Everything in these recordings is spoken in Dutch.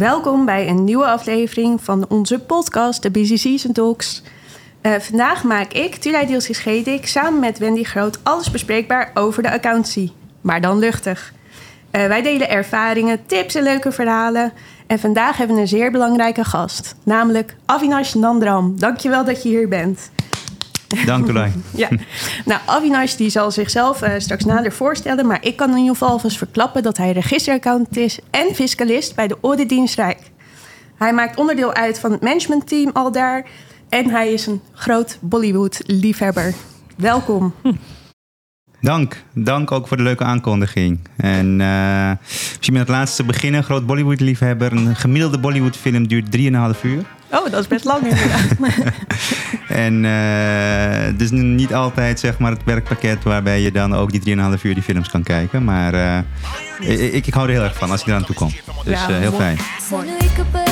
Welkom bij een nieuwe aflevering van onze podcast, de Busy Season Talks. Uh, vandaag maak ik, Tulay Dielsis Gedik, samen met Wendy Groot alles bespreekbaar over de accountancy. Maar dan luchtig. Uh, wij delen ervaringen, tips en leuke verhalen. En vandaag hebben we een zeer belangrijke gast, namelijk Avinash Nandram. Dankjewel dat je hier bent. Dank u wel. ja. Nou, Avinash die zal zichzelf uh, straks nader voorstellen, maar ik kan in ieder geval alvast verklappen dat hij registeraccountant is en fiscalist bij de Auditdienst Rijk. Hij maakt onderdeel uit van het managementteam al daar en hij is een groot Bollywood-liefhebber. Welkom. Dank. Dank ook voor de leuke aankondiging. En uh, misschien met het laatste beginnen. Groot Bollywood-liefhebber. Een gemiddelde Bollywood-film duurt 3,5 uur. Oh, dat is best lang inderdaad. en uh, dus niet altijd zeg maar, het werkpakket waarbij je dan ook die 3,5 uur die films kan kijken. Maar uh, ik, ik hou er heel erg van als ik eraan toe kom. Dus heel fijn. Mooi.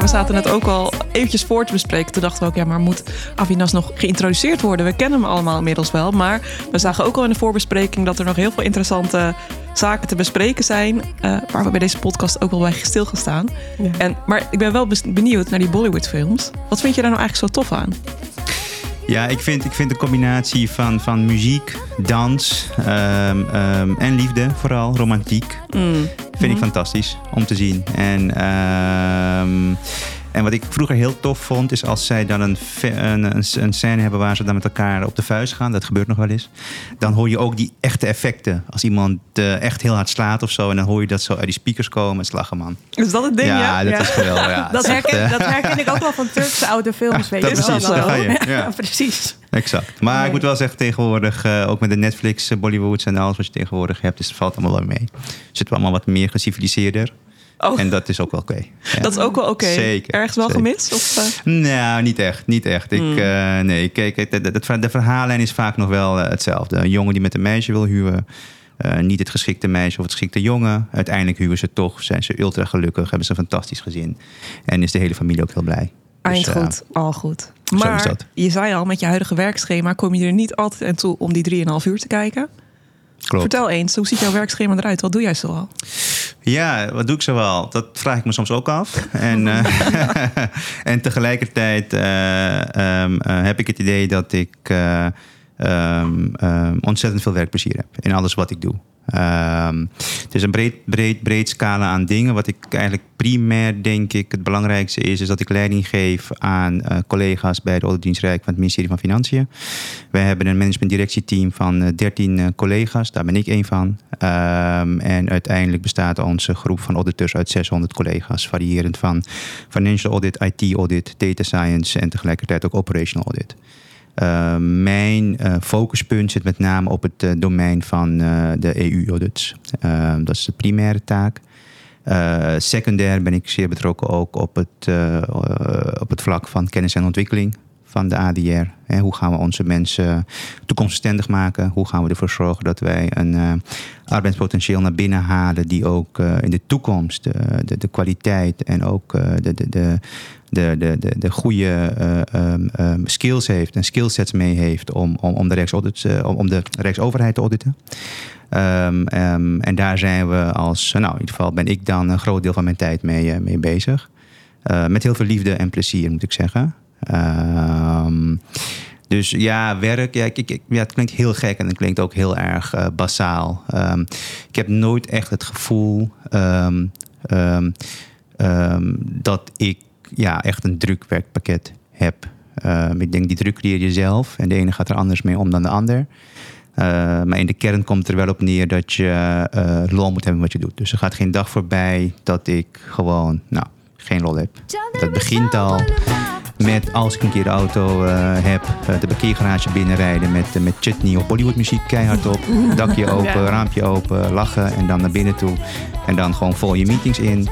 We zaten net ook al eventjes voor te bespreken. Toen dachten we ook, ja, maar moet Avinas nog geïntroduceerd worden? We kennen hem allemaal inmiddels wel. Maar we zagen ook al in de voorbespreking dat er nog heel veel interessante zaken te bespreken zijn. Uh, waar we bij deze podcast ook wel bij stilgestaan. Ja. En, maar ik ben wel benieuwd naar die Bollywood-films. Wat vind je daar nou eigenlijk zo tof aan? Ja, ik vind, ik vind de combinatie van, van muziek, dans um, um, en liefde, vooral romantiek, mm. vind mm. ik mhm. fantastisch om te zien. En um, en wat ik vroeger heel tof vond, is als zij dan een, een, een, scène hebben waar ze dan met elkaar op de vuist gaan. Dat gebeurt nog wel eens. Dan hoor je ook die echte effecten. Als iemand uh, echt heel hard slaat of zo. En dan hoor je dat zo uit die speakers komen. Slagen, man. Is dat het ding, ja? Ja, dat ja. is geweldig. Ja. dat, herken, uh, dat herken ik ook wel van Turkse oude films. weet je. Dat precies, daar ga je. Ja. precies. Exact. Maar nee. ik moet wel zeggen, tegenwoordig, uh, ook met de Netflix, Bollywoods en alles wat je tegenwoordig hebt, dus het valt allemaal wel mee. Zitten we allemaal wat meer geciviliseerder. Oh. En dat is ook wel oké. Okay. Ja. Dat is ook wel oké. Okay. Zeker. Ergens wel zeker. gemist? Of, uh? Nou, niet echt. Niet echt. Ik, mm. uh, nee, kijk, de, de, de, verhaallijn is vaak nog wel uh, hetzelfde. Een jongen die met een meisje wil huwen. niet het geschikte meisje of het geschikte jongen. Uiteindelijk huwen ze toch. Zijn ze ultra gelukkig. Hebben ze een fantastisch gezin. En is de hele familie ook heel blij. Eind dus, goed. al goed. Maar je zei al, met je huidige werkschema kom je er niet altijd aan toe om die 3,5 uur te kijken. Klopt. Vertel eens, hoe ziet jouw werkschema eruit? Wat doe jij zoal? Ja, wat doe ik zoal? Dat vraag ik me soms ook af. En, uh, en tegelijkertijd uh, um, uh, heb ik het idee dat ik um, ontzettend veel werkplezier heb in alles wat ik doe. Um, het is een breed, breed, breed scala aan dingen. Wat ik eigenlijk primair denk ik het belangrijkste is, is dat ik leiding geef aan uh, collega's bij de Auditdienst Rijk van het ministerie van Financiën. Wij hebben een management-directieteam van uh, 13 uh, collega's, daar ben ik één van. Um, en uiteindelijk bestaat onze groep van auditeurs uit 600 collega's, variërend van financial audit, IT audit, data science en tegelijkertijd ook operational audit. Uh, mijn uh, focuspunt zit met name op het uh, domein van de EU-audits. Dat is de primaire taak. secundair ben ik zeer betrokken ook op het, op het vlak van kennis en ontwikkeling van de ADR. Hoe gaan we onze mensen toekomstbestendig maken? Hoe gaan we ervoor zorgen dat wij een uh, arbeidspotentieel naar binnen halen die ook uh, in de toekomst uh, de, de, kwaliteit en ook de, de, de, de, de, de, de goede um, um, skills heeft en skillsets mee heeft om, om, om, de, Rijksaudit, om de Rijksoverheid te auditen. Um, en daar zijn we als, nou in ieder geval ben ik dan een groot deel van mijn tijd mee, mee bezig. met heel veel liefde en plezier moet ik zeggen. Um, dus ja, werk, ja, ik, ik, ja, het klinkt heel gek en het klinkt ook heel erg uh, basaal. Um, ik heb nooit echt het gevoel um, dat ik ja, echt een druk werkpakket heb. ik denk, die druk creëer je zelf en de ene gaat er anders mee om dan de ander. Uh, maar in de kern komt het er wel op neer dat je uh, lol moet hebben wat je doet. Dus er gaat geen dag voorbij dat ik gewoon, nou, geen lol heb. Dat begint al met als ik een keer de auto uh, heb, uh, de parkeergarage binnenrijden met, uh, met chutney of Bollywoodmuziek keihard op. Dakje open, ja. raampje open, lachen en dan naar binnen toe. En dan gewoon vol je meetings in.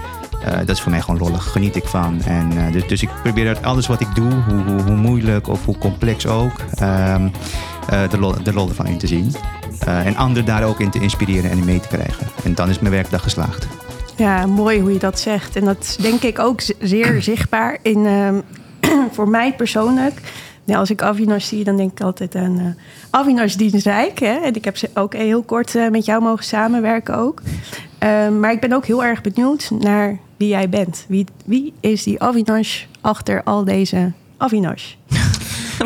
dat is voor mij gewoon lollig, geniet ik van. En, dus, dus ik probeer uit alles wat ik doe, hoe, hoe, hoe moeilijk of hoe complex ook, um, de, lol, de lol ervan in te zien. en anderen daar ook in te inspireren en in mee te krijgen. En dan is mijn werkdag geslaagd. Ja, mooi hoe je dat zegt. En dat is denk ik ook zeer zichtbaar in, uh, voor mij persoonlijk. Ja, als ik Avinash zie, dan denk ik altijd aan uh, Avinash Dienstrijk. En ik heb ze ook heel kort uh, met jou mogen samenwerken ook. Uh, maar ik ben ook heel erg benieuwd naar wie jij bent. Wie, wie is die Avinash achter al deze Avinash?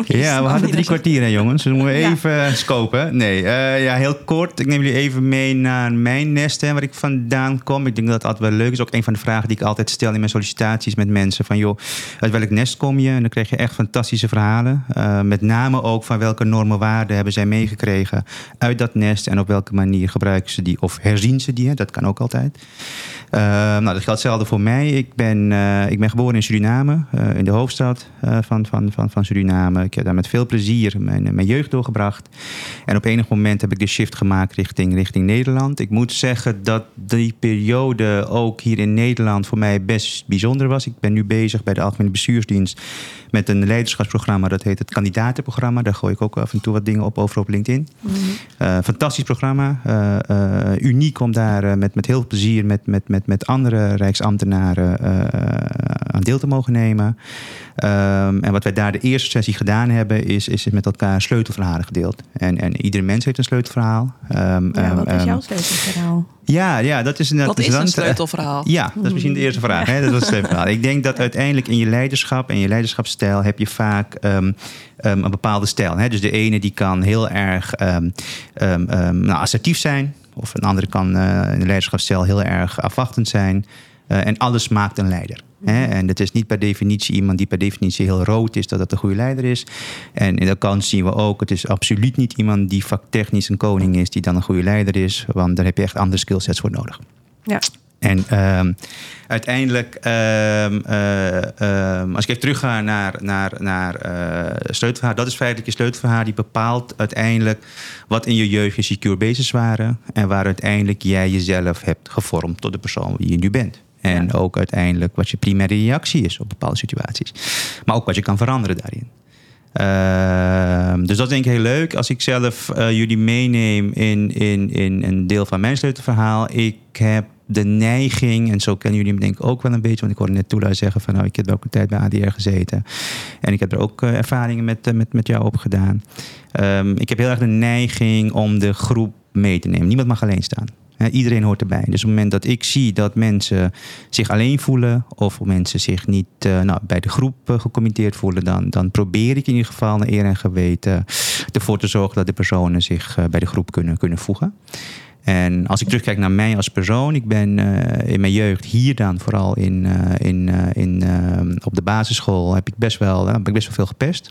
Ja, we hadden drie kwartier, hè, jongens. Dus moeten we Ja. even scopen. Nee, eh, ja, heel kort. Ik neem jullie even mee naar mijn nest, hè, waar ik vandaan kom. Ik denk dat het altijd wel leuk is. Ook een van de vragen die ik altijd stel in mijn sollicitaties met mensen. Van, joh, uit welk nest kom je? En dan krijg je echt fantastische verhalen. Eh, met name ook van welke normen, waarden hebben zij meegekregen uit dat nest. En op welke manier gebruiken ze die of herzien ze die. Hè? Dat kan ook altijd. Eh, nou, dat geldt hetzelfde voor mij. Ik ben, eh, ik ben geboren in Suriname, eh, in de hoofdstad eh, van, van, van, van Suriname. Ik heb daar met veel plezier mijn, mijn jeugd doorgebracht. En op enig moment heb ik de shift gemaakt richting, richting Nederland. Ik moet zeggen dat die periode ook hier in Nederland voor mij best bijzonder was. Ik ben nu bezig bij de Algemene Bestuursdienst met een leiderschapsprogramma. Dat heet het Kandidatenprogramma. Daar gooi ik ook af en toe wat dingen op over op LinkedIn. Eh, fantastisch programma. Eh, eh, uniek om daar eh, met, met heel veel plezier met, met, met, met andere Rijksambtenaren eh, aan deel te mogen nemen. Ehm, en wat wij daar de eerste sessie gedaan hebben, is, is met elkaar sleutelverhalen gedeeld. En, en iedere mens heeft een sleutelverhaal. Ehm, Ja, wat is ehm, jouw sleutelverhaal? Ja, ja, dat is inderdaad Wat is een. Eh, sleutelverhaal? ja, dat is misschien de eerste vraag. Hè? Dat was het. Ik denk dat uiteindelijk in je leiderschap en je leiderschapsstijl heb je vaak ehm, ehm, een bepaalde stijl. Hè? Dus de ene die kan heel erg ehm, ehm, ehm, nou, assertief zijn. Of een andere kan eh, in de leiderschapsstijl heel erg afwachtend zijn. Eh, en alles maakt een leider. Hè? En het is niet per definitie iemand die per definitie heel rood is, dat dat een goede leider is. En in de kant zien we ook, het is absoluut niet iemand die vaktechnisch een koning is, die dan een goede leider is. Want daar heb je echt andere skillsets voor nodig. Ja. En ehm, uiteindelijk, ehm, eh, ehm, als ik even terugga naar, naar, naar sleutelverhaal, dat is feitelijk je sleutelverhaal die bepaalt uiteindelijk wat in je jeugd je secure basis waren en waar uiteindelijk jij jezelf hebt gevormd tot de persoon wie je nu bent. En ook uiteindelijk wat je primaire reactie is op bepaalde situaties. Maar ook wat je kan veranderen daarin. Ehm, dus dat is denk ik heel leuk. Als ik zelf eh, jullie meeneem in, in, in een deel van mijn sleutelverhaal. Ik heb de neiging, en zo kennen jullie me denk ik ook wel een beetje... want ik hoorde net Toela zeggen van... nou, ik heb ook een tijd bij ADR gezeten. En ik heb er ook eh, ervaringen met, eh, met, met jou op gedaan. Ehm, ik heb heel erg de neiging om de groep mee te nemen. Niemand mag alleen staan. Iedereen hoort erbij. Dus op het moment dat ik zie dat mensen zich alleen voelen... of mensen zich niet eh, nou, bij de groep eh, gecommitteerd voelen... Dan, dan probeer ik in ieder geval naar eer en geweten... ervoor te zorgen dat de personen zich eh, bij de groep kunnen, kunnen voegen. En als ik terugkijk naar mij als persoon, ik ben in mijn jeugd hier dan vooral in, in, in, op de basisschool heb ik best wel, heb ik best wel veel gepest.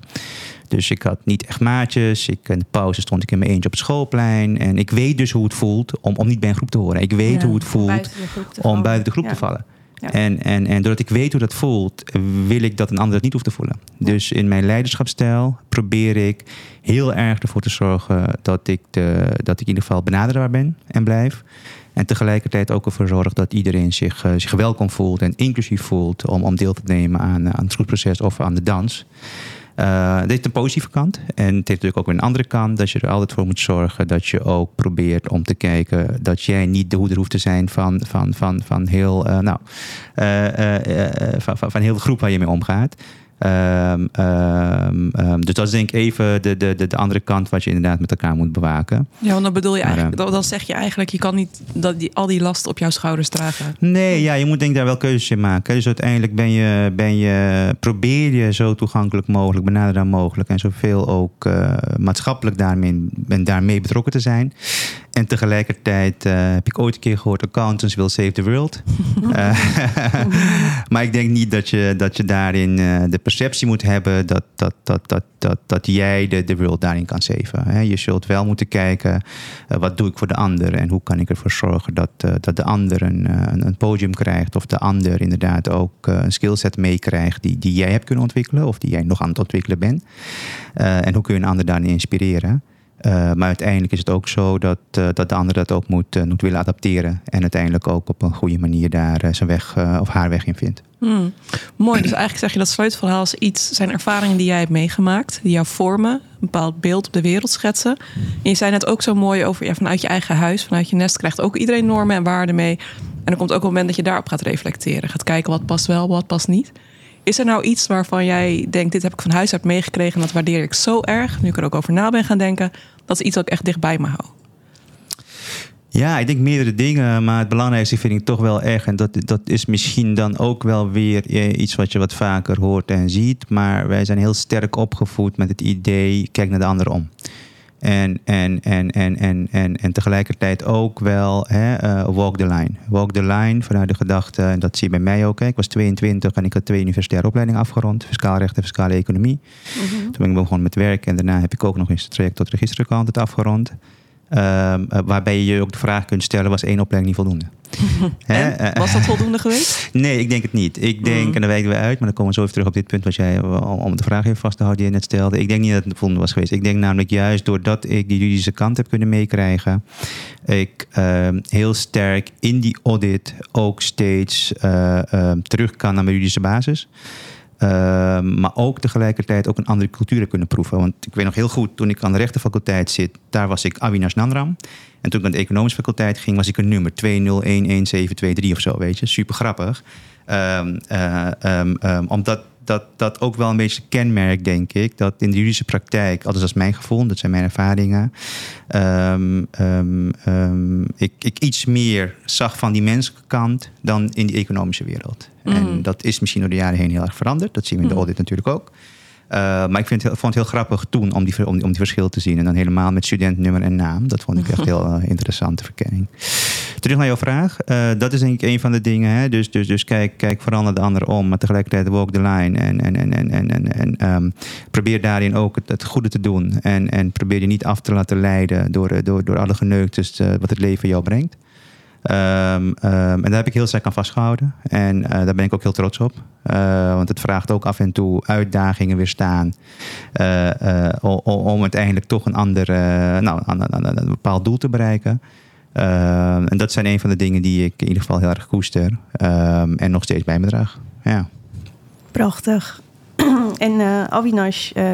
Dus ik had niet echt maatjes. Ik, in de pauze stond ik in mijn eentje op het schoolplein. En ik weet dus hoe het voelt om, om niet bij een groep te horen. Ik weet Ja, hoe het voelt buiten om vallen. buiten de groep Ja. te vallen. Ja. En, en, en doordat ik weet hoe dat voelt, wil ik dat een ander het niet hoeft te voelen. Dus in mijn leiderschapsstijl probeer ik heel erg ervoor te zorgen dat ik, de, dat ik in ieder geval benaderbaar ben en blijf. En tegelijkertijd ook ervoor zorg dat iedereen zich, eh, zich welkom voelt en inclusief voelt om, om deel te nemen aan, eh, aan het groepsproces of aan de dans. Eh dit heeft een positieve kant. En het heeft natuurlijk ook weer een andere kant. Dat je er altijd voor moet zorgen dat je ook probeert om te kijken dat jij niet de hoeder hoeft te zijn van, van, van, van, heel, eh, nou, eh, van, van, van heel de groep waar je mee omgaat. Ehm, ehm, ehm, dus dat is denk ik even de, de, de, de andere kant wat je inderdaad met elkaar moet bewaken. Ja, want dan bedoel je eigenlijk, dan, dan zeg je eigenlijk, je kan niet dat die, al die last op jouw schouders dragen. Nee, ja, je moet denk ik daar wel keuzes in maken. Dus uiteindelijk ben je, ben je, probeer je zo toegankelijk mogelijk, benaderbaar mogelijk en zoveel ook eh, maatschappelijk daarmee, daarmee betrokken te zijn. En tegelijkertijd eh, heb ik ooit een keer gehoord: accountants will save the world. Eh, maar ik denk niet dat je, dat je daarin eh, de perceptie moet hebben dat, dat, dat, dat, dat, dat jij de, de world daarin kan saven. Hè. Je zult wel moeten kijken: wat doe ik voor de ander en hoe kan ik ervoor zorgen dat, dat de ander een, een, podium krijgt of de ander inderdaad ook een skillset meekrijgt die, die jij hebt kunnen ontwikkelen of die jij nog aan het ontwikkelen bent. En hoe kun je een ander daarin inspireren? Uh, maar uiteindelijk is het ook zo dat, uh, dat de ander dat ook moet, uh, moet willen adapteren. En uiteindelijk ook op een goede manier daar zijn weg of haar weg in vindt. Hmm. Mooi, dus eigenlijk zeg je dat sleutelverhaal is iets, zijn ervaringen die jij hebt meegemaakt, die jou vormen, een bepaald beeld op de wereld schetsen. En je zei net ook zo mooi over, ja, vanuit je eigen huis, vanuit je nest krijgt ook iedereen normen en waarden mee. En er komt ook een moment dat je daarop gaat reflecteren, gaat kijken wat past wel, wat past niet. Is er nou iets waarvan jij denkt, dit heb ik van huis uit meegekregen en dat waardeer ik zo erg, nu ik er ook over na ben gaan denken, dat is iets dat ik echt dichtbij me hou? Ja, ik denk meerdere dingen, maar het belangrijkste vind ik toch wel echt, en dat, dat is misschien dan ook wel weer eh, iets wat je wat vaker hoort en ziet, maar wij zijn heel sterk opgevoed met het idee, kijk naar de ander om. En, en, en, en, en, en, en tegelijkertijd ook wel hè, uh, walk the line. Walk the line vanuit de gedachte, en dat zie je bij mij ook. Hè. Ik was 22 en ik had twee universitaire opleidingen afgerond. Fiscaal recht en fiscale economie. Toen ben ik begonnen met werk en daarna heb ik ook nog eens het traject tot registeraccountant afgerond. Um, waarbij je je ook de vraag kunt stellen, was één opleiding niet voldoende? He, was dat voldoende geweest? Nee, ik denk het niet. Ik denk, mm. en dan wijken we uit, maar dan komen we zo even terug op dit punt wat jij, om de vraag even vast te houden die je net stelde. Ik denk niet dat het voldoende was geweest. Ik denk namelijk juist doordat ik die juridische kant heb kunnen meekrijgen, ik uh, heel sterk in die audit ook steeds uh, uh, terug kan naar mijn juridische basis. Uh, maar ook tegelijkertijd ook een andere cultuur kunnen proeven. Want ik weet nog heel goed, toen ik aan de rechtenfaculteit zit, daar was ik Avinash Nandram. En toen ik aan de economische faculteit ging, was ik een nummer 20111723 of zo, weet je. Super grappig. Um, uh, um, omdat dat, dat ook wel een beetje kenmerk, denk ik. Dat in de juridische praktijk, altijd als mijn gevoel, dat zijn mijn ervaringen. Um, um, um, ik, ik iets meer zag van die menselijke kant dan in die economische wereld. Mm. En dat is misschien door de jaren heen heel erg veranderd. Dat zien we in de mm. audit natuurlijk ook. Uh, maar ik vind het, vond het heel grappig toen om die, om, die, om die verschil te zien. En dan helemaal met studentnummer en naam. Dat vond ik echt heel uh, interessante verkenning. Terug naar jouw vraag. Uh, dat is denk ik een van de dingen. Hè? Dus, dus, dus kijk, kijk vooral naar de ander om. Maar tegelijkertijd walk the line. En, en, en, en, en, en um, probeer daarin ook het, het, goede te doen. En, en probeer je niet af te laten leiden door, door, door alle geneuktes wat het leven jou brengt. Um, um, en daar heb ik heel sterk aan vastgehouden. En uh, daar ben ik ook heel trots op. Uh, want het vraagt ook af en toe uitdagingen weerstaan. Uh, om uiteindelijk toch een ander, nou, een, bepaald doel te bereiken. Ehm, en dat zijn een van de dingen die ik in ieder geval heel erg koester. en nog steeds bij me draag. Ja. Prachtig. en uh, Avinash, uh,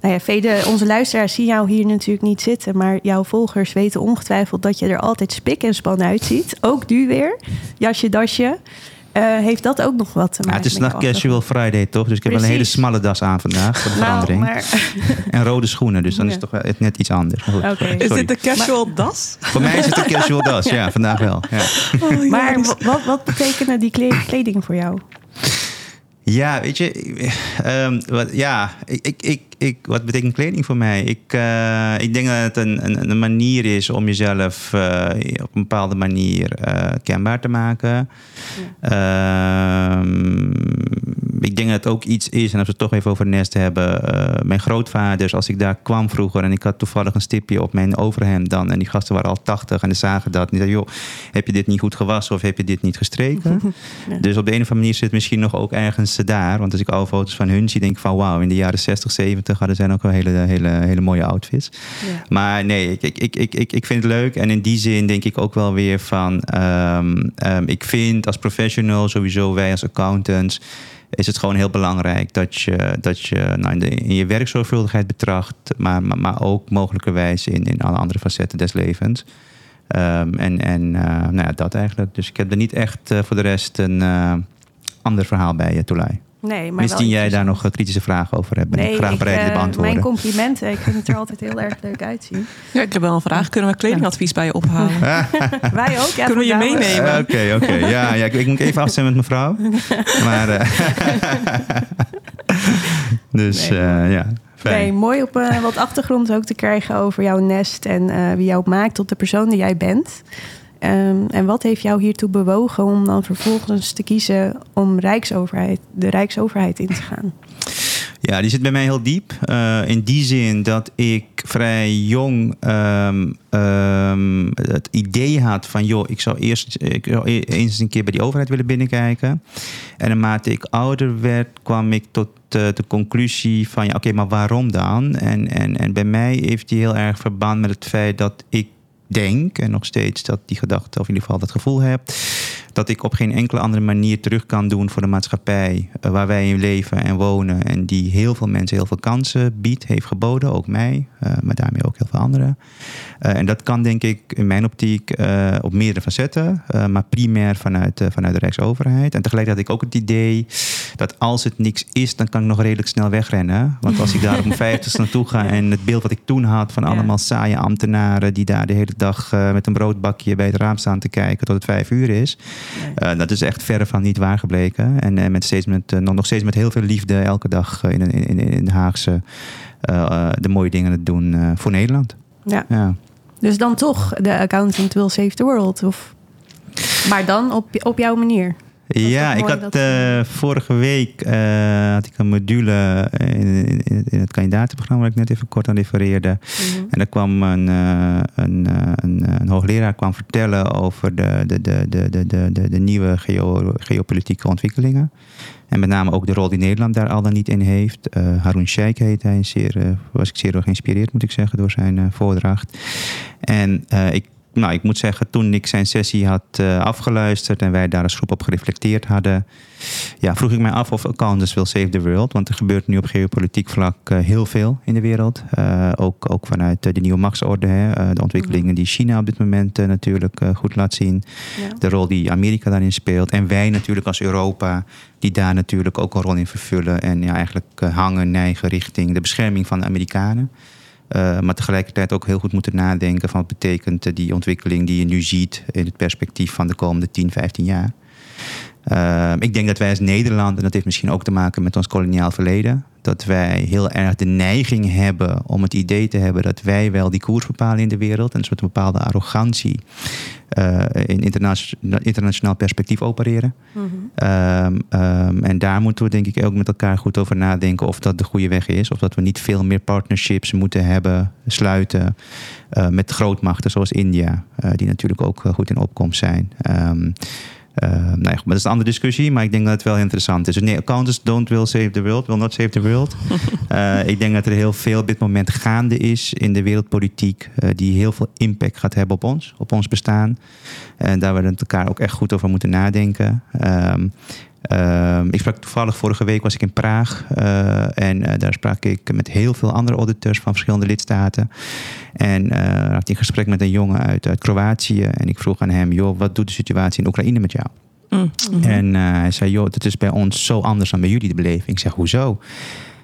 nou ja, onze luisteraars zien jou hier natuurlijk niet zitten, maar jouw volgers weten ongetwijfeld dat je er altijd spik en span uitziet. Ook nu weer, jasje, dasje. Uh, heeft dat ook nog wat te maken? Ja, het is nog casual Friday, toch? Dus ik heb Precies. een hele smalle das aan vandaag voor de nou, verandering. Maar... en rode schoenen, dus dan ja. is het toch net iets anders. Okay. Is dit de casual maar... das? Voor mij is het een casual das, ja, vandaag wel. Ja. Oh, maar wat, wat betekenen die kleding voor jou? Ja, weet je, um, wat, ja, ik, ik, ik, wat betekent kleding voor mij? Ik, uh, ik denk dat het een, een, een, manier is om jezelf uh, op een bepaalde manier uh, kenbaar te maken. Ja. Um, ik denk dat het ook iets is, en als we het toch even over Nest hebben. mijn grootvaders, als ik daar kwam vroeger en ik had toevallig een stipje op mijn overhemd dan. En die gasten waren al tachtig en die zagen dat. En die zeiden, joh, heb je dit niet goed gewassen of heb je dit niet gestreken? ja. Dus op de een of andere manier zit misschien nog ook ergens daar. Want als ik oude foto's van hun zie, denk ik van wauw, in de jaren 60, 70 hadden zij ook wel hele, hele, hele mooie outfits. Ja. Maar nee, ik, ik, ik, ik, ik vind het leuk. En in die zin denk ik ook wel weer van, um, um, ik vind als professional sowieso wij als accountants is het gewoon heel belangrijk dat je, dat je nou in, je werkzorgvuldigheid betracht, maar, maar, maar ook mogelijkerwijs in, in alle andere facetten des levens. Um, en en uh, nou ja, dat eigenlijk. Dus ik heb er niet echt uh, voor de rest een, uh, ander verhaal bij je, Toelai. Nee, maar Misschien jij daar nog kritische vragen over hebt. Ben nee, ik graag bereid te beantwoorden. Mijn complimenten. Ik vind het er altijd heel erg leuk uitzien. Ja, ik heb wel een vraag. Kunnen we kledingadvies bij je ophalen? Wij ook. Ja, Kunnen we je meenemen? Oké, uh, oké. Okay, okay. Ja, ja ik, ik, moet even afstemmen met mevrouw. Maar... Uh, dus nee, uh, ja. Fijn. Nee, mooi op uh, wat achtergrond ook te krijgen over jouw nest en wie jou maakt tot de persoon die jij bent. Um, en wat heeft jou hiertoe bewogen om dan vervolgens te kiezen om Rijksoverheid, de Rijksoverheid in te gaan? Ja, die zit bij mij heel diep. Uh, in die zin dat ik vrij jong um, um, het idee had van... joh, ik zou eerst ik e-, eens een keer bij die overheid willen binnenkijken. En naarmate ik ouder werd, kwam ik tot uh, de conclusie van... ja, oké, maar waarom dan? En, en, en bij mij heeft die heel erg verband met het feit dat ik denk, en nog steeds dat die gedachte, of in ieder geval dat gevoel heb, dat ik op geen enkele andere manier terug kan doen voor de maatschappij uh, waar wij in leven en wonen. En die heel veel mensen heel veel kansen biedt, heeft geboden, ook mij, uh, maar daarmee ook heel veel andere. en dat kan denk ik in mijn optiek op meerdere facetten, maar primair vanuit, vanuit de Rijksoverheid. En tegelijk had ik ook het idee dat als het niks is, dan kan ik nog redelijk snel wegrennen. Want als ik daar op mijn vijftigste naartoe ga en het beeld wat ik toen had van allemaal saaie ambtenaren die daar de hele dag met een broodbakje bij het raam staan te kijken tot het vijf uur is, dat is echt verre van niet waar gebleken. En met steeds met, nog steeds met heel veel liefde elke dag in, in, in de Haagse de mooie dingen doen voor Nederland. Ja. ja. Dus dan toch de accountant will save the world? Of... Maar dan op, op jouw manier? Ja, ik had uh, vorige week uh, had ik een module in, in, in, het kandidatenprogramma waar ik net even kort aan refereerde. Mhm. En daar kwam een, uh, een, een, een, hoogleraar kwam vertellen over de, de, de, de, de, de, de nieuwe geo, geopolitieke ontwikkelingen. En met name ook de rol die Nederland daar al dan niet in heeft. Harun Sheikh heet hij, zeer, was ik zeer door geïnspireerd moet ik zeggen door zijn voordracht. En ik nou, ik moet zeggen, toen ik zijn sessie had uh, afgeluisterd en wij daar als groep op gereflecteerd hadden, ja, vroeg ik mij af of accountants will save the world. Want er gebeurt nu op geopolitiek vlak uh, heel veel in de wereld. Uh, ook, ook vanuit de nieuwe machtsorde. Hè, de ontwikkelingen mhm. die China op dit moment natuurlijk goed laat zien. Ja. De rol die Amerika daarin speelt. En wij natuurlijk als Europa, die daar natuurlijk ook een rol in vervullen. En ja, eigenlijk hangen, neigen richting de bescherming van de Amerikanen. Uh, maar tegelijkertijd ook heel goed moeten nadenken van wat betekent die ontwikkeling die je nu ziet in het perspectief van de komende 10, 15 jaar. Uh, ik denk dat wij als Nederland, en dat heeft misschien ook te maken met ons koloniaal verleden, dat wij heel erg de neiging hebben om het idee te hebben dat wij wel die koers bepalen in de wereld. En een soort bepaalde arrogantie uh, in internationaal, internationaal perspectief opereren. Mhm. Ehm, ehm, en daar moeten we denk ik ook met elkaar goed over nadenken of dat de goede weg is. Of dat we niet veel meer partnerships moeten hebben, sluiten uh, met grootmachten zoals India. Uh, die natuurlijk ook goed in opkomst zijn. Um, nou ja, maar dat is een andere discussie, maar ik denk dat het wel interessant is. Dus nee, accountants don't will save the world, will not save the world. uh, ik denk dat er heel veel op dit moment gaande is in de wereldpolitiek, uh, die heel veel impact gaat hebben op ons, op ons bestaan. En daar we met elkaar ook echt goed over moeten nadenken. Um, Uh, ik sprak toevallig vorige week was ik in Praag uh, en uh, daar sprak ik met heel veel andere auditeurs van verschillende lidstaten. En uh, had in gesprek met een jongen uit, uit Kroatië en ik vroeg aan hem, joh, wat doet de situatie in Oekraïne met jou? Mm -hmm. En hij zei, joh, dat is bij ons zo anders dan bij jullie de beleving. Ik zeg, hoezo?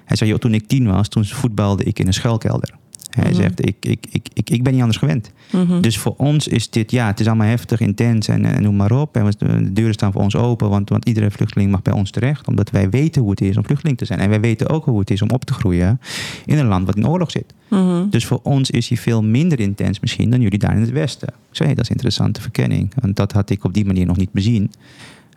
Hij zei, joh, toen ik tien was, toen voetbalde ik in een schuilkelder. Hij mhm. zegt, ik, ik, ik, ik, ik ben niet anders gewend. Mhm. Dus voor ons is dit, ja, het is allemaal heftig, intens en, en noem maar op. En de deuren staan voor ons open, want, want iedere vluchteling mag bij ons terecht. Omdat wij weten hoe het is om vluchteling te zijn. En wij weten ook hoe het is om op te groeien in een land wat in oorlog zit. Mhm. Dus voor ons is hij veel minder intens misschien dan jullie daar in het Westen. Ik zei, dat is een interessante verkenning. Want dat had ik op die manier nog niet bezien.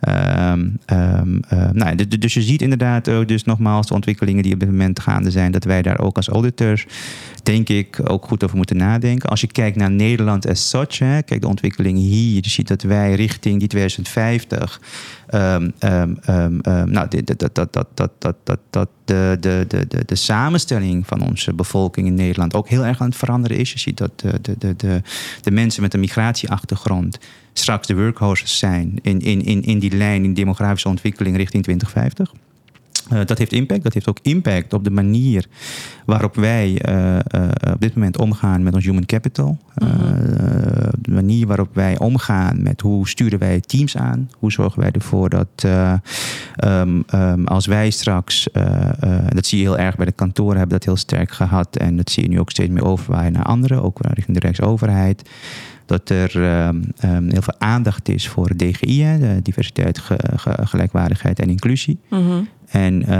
Um, um, uh, nou, dus je ziet inderdaad dus nogmaals, de ontwikkelingen die op dit moment gaande zijn, dat wij daar ook als auditors, denk ik, ook goed over moeten nadenken. Als je kijkt naar Nederland as such, kijk de ontwikkelingen hier, je ziet dat wij richting die 2050, um, nou, dat, dat, dat, dat, dat, dat, dat de, de, de, de, de samenstelling van onze bevolking in Nederland ook heel erg aan het veranderen is. Je ziet dat de, de, de, de, de mensen met een migratieachtergrond straks de workhorses zijn in, in, in, in die lijn, in demografische ontwikkeling richting 2050. Uh, dat heeft impact. Dat heeft ook impact op de manier waarop wij uh, uh, op dit moment omgaan met ons human capital. Mm de manier waarop wij omgaan met hoe sturen wij teams aan. Hoe zorgen wij ervoor dat um, um, als wij straks, dat zie je heel erg bij de kantoren, hebben dat heel sterk gehad. En dat zie je nu ook steeds meer overwaaien naar anderen, ook richting de Rijksoverheid dat er um, um, heel veel aandacht is voor DGI, de diversiteit, ge, ge, gelijkwaardigheid en inclusie. -hmm. En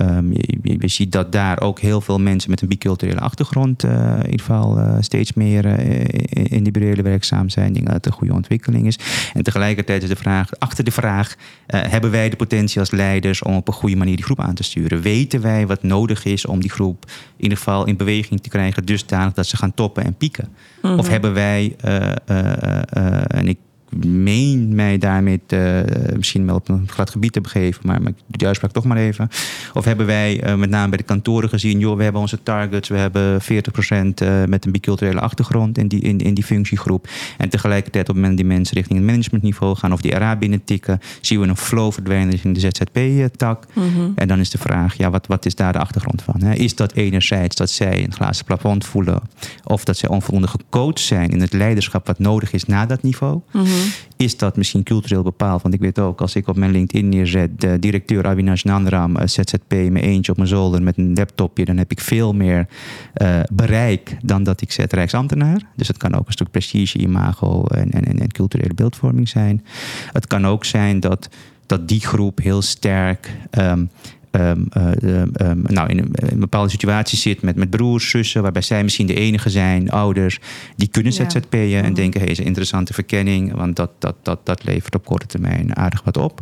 um, je, je, ziet dat daar ook heel veel mensen met een biculturele achtergrond uh, in ieder geval uh, steeds meer uh, in die burelen werkzaam zijn. Ik denk dat het een goede ontwikkeling is. En tegelijkertijd is de vraag, achter de vraag, hebben wij de potentie als leiders om op een goede manier die groep aan te sturen? Weten wij wat nodig is om die groep in ieder geval in beweging te krijgen dusdanig dat ze gaan toppen en pieken? Mm -hmm. Of hebben wij, en ik meen mij daarmee te, misschien wel op een glad gebied te begeven, maar, maar ik doe die uitspraak toch maar even. Of hebben wij uh, met name bij de kantoren gezien, joh, we hebben onze targets, we hebben 40% uh, met een biculturele achtergrond in die, in, in die functiegroep. En tegelijkertijd op het moment die mensen richting het managementniveau gaan of die RA binnen tikken, zien we een flow verdwijnen richting de ZZP-tak. Mm -hmm. En dan is de vraag, ja, wat, wat is daar de achtergrond van? Hè? Is dat enerzijds dat zij een glazen plafond voelen of dat zij onvoldoende gecoacht zijn in het leiderschap wat nodig is na dat niveau? Mm -hmm. Is dat misschien cultureel bepaald? Want ik weet ook, als ik op mijn LinkedIn neerzet, directeur Avinash Nandram, ZZP, mijn eentje op mijn zolder met een laptopje, dan heb ik veel meer uh, bereik dan dat ik zet Rijksambtenaar. Dus het kan ook een stuk prestige, imago en, en, en culturele beeldvorming zijn. Het kan ook zijn dat, dat die groep heel sterk um, Um, uh, um, nou, in een, in een, bepaalde situatie zit met, met broers, zussen, waarbij zij misschien de enige zijn, ouders, die kunnen ZZP'en ja. en denken: hé, hey, is een interessante verkenning, want dat, dat, dat, dat levert op korte termijn aardig wat op.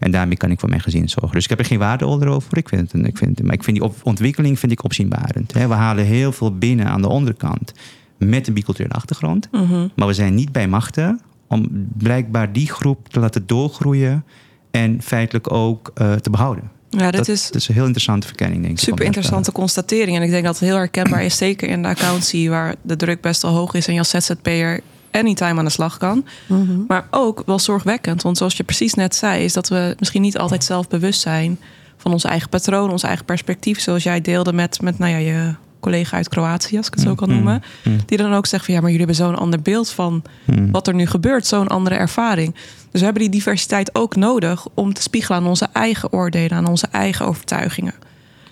En daarmee kan ik voor mijn gezin zorgen. Dus ik heb er geen waardeoordeel over. Ik vind het, ik vind, maar ik vind die ontwikkeling vind ik opzienbarend. Hè. We halen heel veel binnen aan de onderkant met een biculturele achtergrond, -hmm. maar we zijn niet bij machten om blijkbaar die groep te laten doorgroeien en feitelijk ook uh, te behouden. Ja, dit dat, is, dat is een heel interessante verkenning, denk ik. Super interessante constatering. En ik denk dat het heel herkenbaar is, zeker in de accountie, waar de druk best wel hoog is en je als ZZP'er anytime aan de slag kan. Mm -hmm. Maar ook wel zorgwekkend. Want zoals je precies net zei, is dat we misschien niet altijd zelf bewust zijn van onze eigen patroon, ons eigen perspectief. Zoals jij deelde met, met nou ja, je collega uit Kroatië, als ik het zo kan noemen. Mm. Die dan ook zegt van ja, maar jullie hebben zo'n ander beeld van mm. wat er nu gebeurt, zo'n andere ervaring. Dus we hebben die diversiteit ook nodig om te spiegelen aan onze eigen oordelen, aan onze eigen overtuigingen.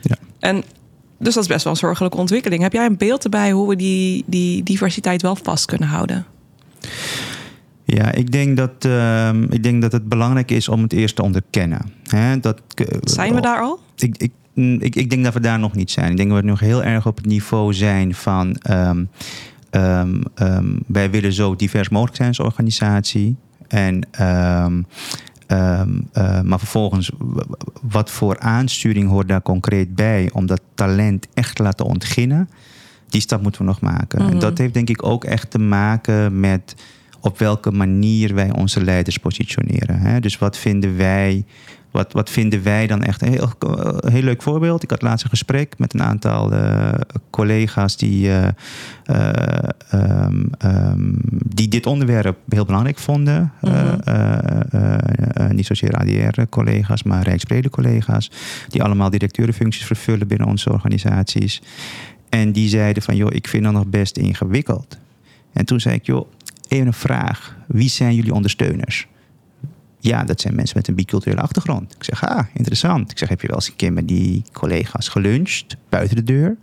Ja. En dus dat is best wel een zorgelijke ontwikkeling. Heb jij een beeld erbij hoe we die, die diversiteit wel vast kunnen houden? Ja, ik denk dat, uh, ik denk dat het belangrijk is om het eerst te onderkennen. Hè, dat, uh, Zijn we daar al? Ik, ik, ik, ik, denk dat we daar nog niet zijn. Ik denk dat we nog heel erg op het niveau zijn van. Um, um, um, wij willen zo divers mogelijk zijn als organisatie. En, uh, maar vervolgens, wat voor aansturing hoort daar concreet bij om dat talent echt te laten ontginnen? Die stap moeten we nog maken. Mm -hmm. En dat heeft denk ik ook echt te maken met op welke manier wij onze leiders positioneren. Hè? Dus wat vinden wij. Wat, wat vinden wij dan echt een heel, heel leuk voorbeeld? Ik had laatst een gesprek met een aantal uh, collega's die, uh, uh, um, um, die dit onderwerp heel belangrijk vonden. Mm -hmm. niet zozeer ADR-collega's, maar rijksbrede collega's. Die allemaal directeurenfuncties vervullen binnen onze organisaties. En die zeiden van, joh, ik vind dat nog best ingewikkeld. En toen zei ik, joh, even een vraag. Wie zijn jullie ondersteuners? Ja, dat zijn mensen met een biculturele achtergrond. Ik zeg, ah, interessant. Ik zeg, heb je wel eens een keer met die collega's geluncht buiten de deur?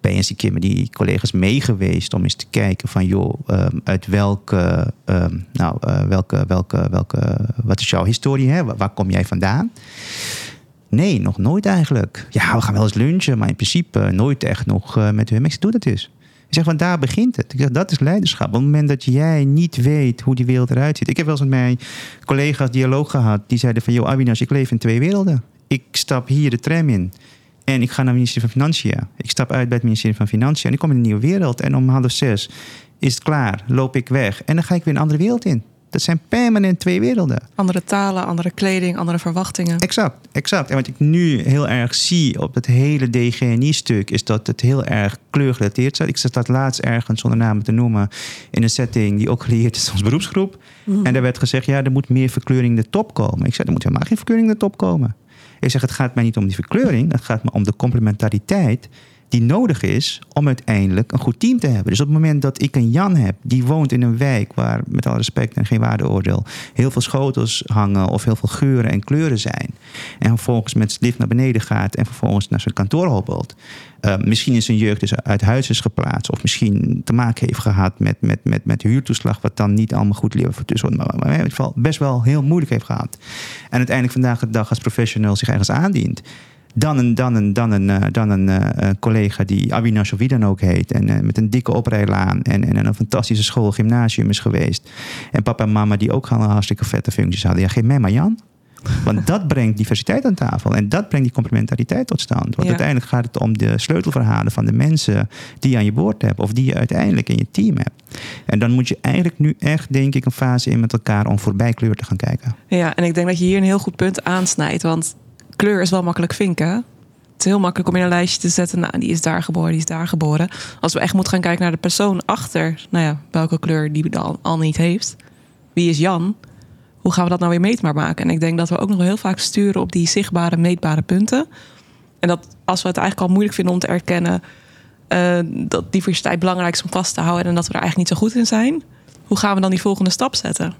Ben je eens een keer met die collega's meegeweest om eens te kijken van, joh, um, uit welke, um, nou, uh, welke, welke, welke, wat is jouw historie? Hè? Waar, kom jij vandaan? Nee, nog nooit eigenlijk. Ja, we gaan wel eens lunchen, maar in principe nooit echt nog uh, met hun. Ik zeg, doe dat. Ik zeg, want daar begint het. Ik zeg, dat is leiderschap. Op het moment dat jij niet weet hoe die wereld eruit ziet. Ik heb wel eens met mijn collega's dialoog gehad. Die zeiden van, joh Avinas, ik leef in twee werelden. Ik stap hier de tram in. En ik ga naar het ministerie van Financiën. Ik stap uit bij het ministerie van Financiën. En ik kom in een nieuwe wereld. En om half zes is het klaar. Loop ik weg. En dan ga ik weer een andere wereld in. Dat zijn permanent twee werelden. Andere talen, andere kleding, andere verwachtingen. Exact, exact. En wat ik nu heel erg zie op het hele DGNI-stuk... is dat het heel erg kleurgerelateerd staat. Ik zat dat laatst ergens, zonder namen te noemen... in een setting die ook gelieerd is als beroepsgroep. Mm. En daar werd gezegd, ja, er moet meer verkleuring de top komen. Ik zei, er moet helemaal geen verkleuring de top komen. Ik zeg, het gaat mij niet om die verkleuring. Het gaat me om de complementariteit die nodig is om uiteindelijk een goed team te hebben. Dus op het moment dat ik een Jan heb die woont in een wijk waar, met alle respect en geen waardeoordeel, heel veel schotels hangen of heel veel geuren en kleuren zijn. En vervolgens met het lift naar beneden gaat en vervolgens naar zijn kantoor hobbelt. Uh, misschien in zijn jeugd dus uit huis is geplaatst. Of misschien te maken heeft gehad met, met, met, met huurtoeslag. Wat dan niet allemaal goed levert. Dus, maar, maar in ieder geval best wel heel moeilijk heeft gehad. En uiteindelijk vandaag de dag als professional zich ergens aandient. Dan een, dan een, dan een, dan een uh, collega die Avinash of wie dan ook heet. En uh, met een dikke oprijlaan. En, en een fantastische school, gymnasium is geweest. En papa en mama die ook gewoon hartstikke vette functies hadden. Ja, geef mij maar Jan. Want dat brengt diversiteit aan tafel. En dat brengt die complementariteit tot stand. Want Ja. uiteindelijk gaat het om de sleutelverhalen van de mensen die je aan je boord hebt. Of die je uiteindelijk in je team hebt. En dan moet je eigenlijk nu echt, denk ik, een fase in met elkaar om voorbij kleur te gaan kijken. Ja, en ik denk dat je hier een heel goed punt aansnijdt. Want kleur is wel makkelijk vinken. Het is heel makkelijk om in een lijstje te zetten. Nou, die is daar geboren, die is daar geboren. Als we echt moeten gaan kijken naar de persoon achter, nou ja, welke kleur die al, al niet heeft. Wie is Jan? Hoe gaan we dat nou weer meetbaar maken? En ik denk dat we ook nog heel vaak sturen op die zichtbare, meetbare punten. En dat als we het eigenlijk al moeilijk vinden om te erkennen eh, dat diversiteit belangrijk is om vast te houden en dat we er eigenlijk niet zo goed in zijn, hoe gaan we dan die volgende stap zetten?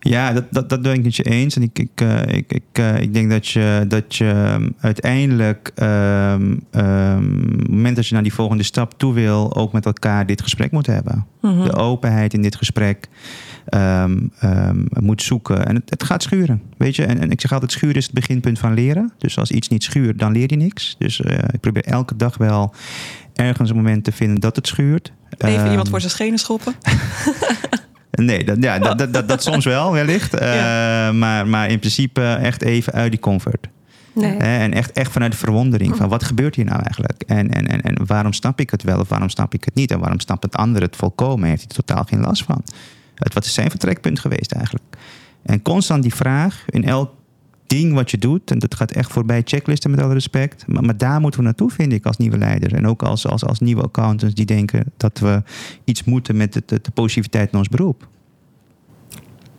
Ja, dat, dat, dat ben ik met je eens. En ik, ik, eh, ik, ik, eh, ik denk dat je, dat je ehm, uiteindelijk, ehm, ehm, op het moment dat je naar die volgende stap toe wil, ook met elkaar dit gesprek moet hebben. Mhm. De openheid in dit gesprek ehm, ehm, moet zoeken. En het, het gaat schuren, weet je. En, en ik zeg altijd, schuren is het beginpunt van leren. Dus als iets niet schuurt, dan leer je niks. Dus eh, ik probeer elke dag wel ergens een moment te vinden dat het schuurt. Even Ehm, iemand voor zijn schenen schoppen. Nee, dat, ja, dat, dat, dat, dat soms wel, wellicht. Eh, Ja. maar, maar in principe echt even uit die comfort. Nee. En echt, echt vanuit de verwondering van wat gebeurt hier nou eigenlijk? En, en, en, en waarom snap ik het wel of waarom snap ik het niet? En waarom snapt het ander het volkomen? Heeft hij er totaal geen last van? Het, wat is zijn vertrekpunt geweest eigenlijk? En constant die vraag in elk ding wat je doet, en dat gaat echt voorbij checklisten met alle respect, maar, maar daar moeten we naartoe, vind ik, als nieuwe leiders. En ook als, als, als nieuwe accountants die denken dat we iets moeten met de, de, positiviteit in ons beroep.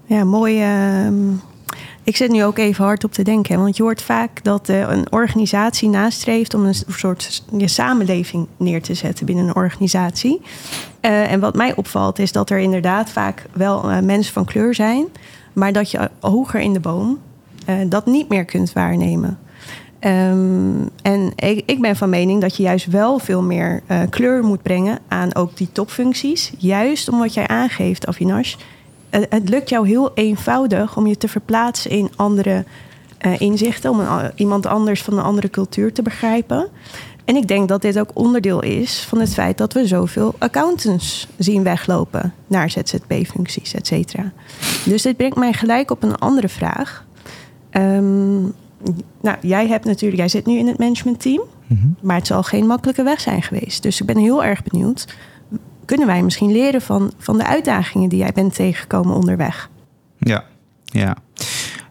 Ja, mooi. ehm, ik zit nu ook even hard op te denken. Want je hoort vaak dat eh, een organisatie nastreeft om een soort je samenleving neer te zetten binnen een organisatie. Eh, en wat mij opvalt is dat er inderdaad vaak wel eh, mensen van kleur zijn, maar dat je hoger in de boom eh, dat niet meer kunt waarnemen. Ehm, en ik, ik ben van mening dat je juist wel veel meer eh, kleur moet brengen aan ook die topfuncties. Juist om wat jij aangeeft, Avinash. Het lukt jou heel eenvoudig om je te verplaatsen in andere eh, inzichten, om iemand anders van een andere cultuur te begrijpen. En ik denk dat dit ook onderdeel is van het feit dat we zoveel accountants zien weglopen naar ZZP-functies, et cetera. Dus dit brengt mij gelijk op een andere vraag. Ehm, nou, jij hebt natuurlijk, jij zit nu in het managementteam, maar het zal geen makkelijke weg zijn geweest. Dus ik ben heel erg benieuwd. Kunnen wij misschien leren van, van de uitdagingen die jij bent tegengekomen onderweg? Ja, ja.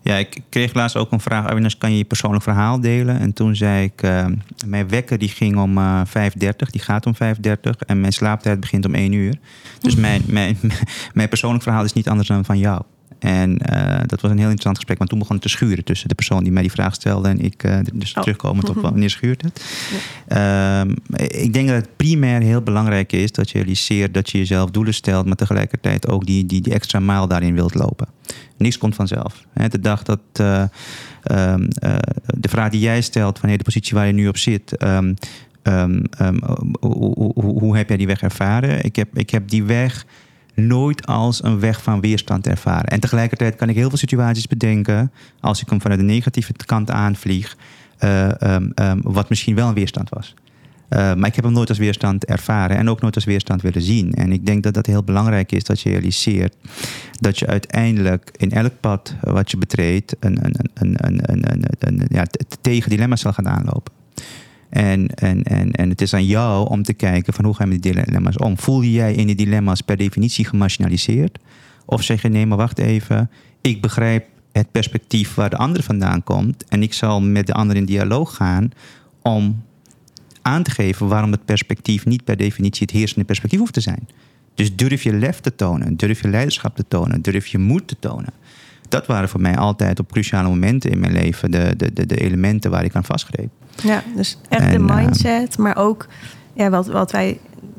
Ja, ik kreeg laatst ook een vraag. Awinas, kan je je persoonlijk verhaal delen? En toen zei ik, eh, mijn wekker die ging om eh 5.30. Die gaat om 5.30. En mijn slaaptijd begint om 1 uur. Dus mijn, mijn, mijn persoonlijk verhaal is niet anders dan van jou. En eh, dat was een heel interessant gesprek. Want toen begon het te schuren tussen de persoon die mij die vraag stelde... en ik eh, dus Oh. terugkomend op wanneer schuurt het. Ehm, ik denk dat het primair heel belangrijk is... dat je realiseert dat je jezelf doelen stelt... maar tegelijkertijd ook die, die, die extra mijl daarin wilt lopen. Niks komt vanzelf. De dag dat eh, ehm, eh, de vraag die jij stelt van hey, de positie waar je nu op zit, ehm, ehm, ehm, hoe, hoe, hoe- hoe heb jij die weg ervaren? Ik heb, ik heb die weg nooit als een weg van weerstand ervaren. En tegelijkertijd kan ik heel veel situaties bedenken, als ik hem vanuit de negatieve kant aanvlieg, eh, ehm, ehm, wat misschien wel een weerstand was. Uh, maar ik heb hem nooit als weerstand ervaren en ook nooit als weerstand willen zien. En ik denk dat dat heel belangrijk is dat je realiseert dat je uiteindelijk in elk pad wat je betreedt een, een, een, een, een, een, een, ja, tegen dilemma's zal gaan aanlopen. En, en, en, en het is aan jou om te kijken van hoe ga je met die dilemma's om. Voel je jij in die dilemma's per definitie gemarginaliseerd? Of zeg je nee, maar wacht even, ik begrijp het perspectief waar de ander vandaan komt en ik zal met de ander in dialoog gaan om aan te geven waarom het perspectief niet per definitie het heersende perspectief hoeft te zijn. Dus durf je lef te tonen, durf je leiderschap te tonen, durf je moed te tonen. Dat waren voor mij altijd op cruciale momenten in mijn leven de, de, de, de elementen waar ik aan vastgreep. Ja, dus echt de En, eh, mindset, maar ook ja, wat, wat wij,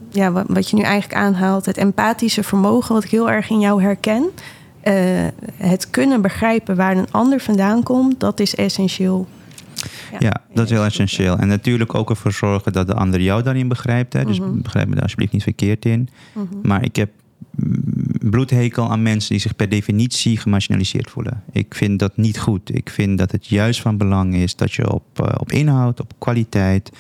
ja, wat, wat je nu eigenlijk aanhaalt, het empathische vermogen, wat ik heel erg in jou herken. Eh, het kunnen begrijpen waar een ander vandaan komt, dat is essentieel. Ja, dat is heel essentieel. En natuurlijk ook ervoor zorgen dat de ander jou daarin begrijpt. Hè. Dus Mhm. begrijp me daar alsjeblieft niet verkeerd in. Mhm. Maar ik heb mm, bloedhekel aan mensen die zich per definitie gemarginaliseerd voelen. Ik vind dat niet goed. Ik vind dat het juist van belang is dat je op, eh, op inhoud, op kwaliteit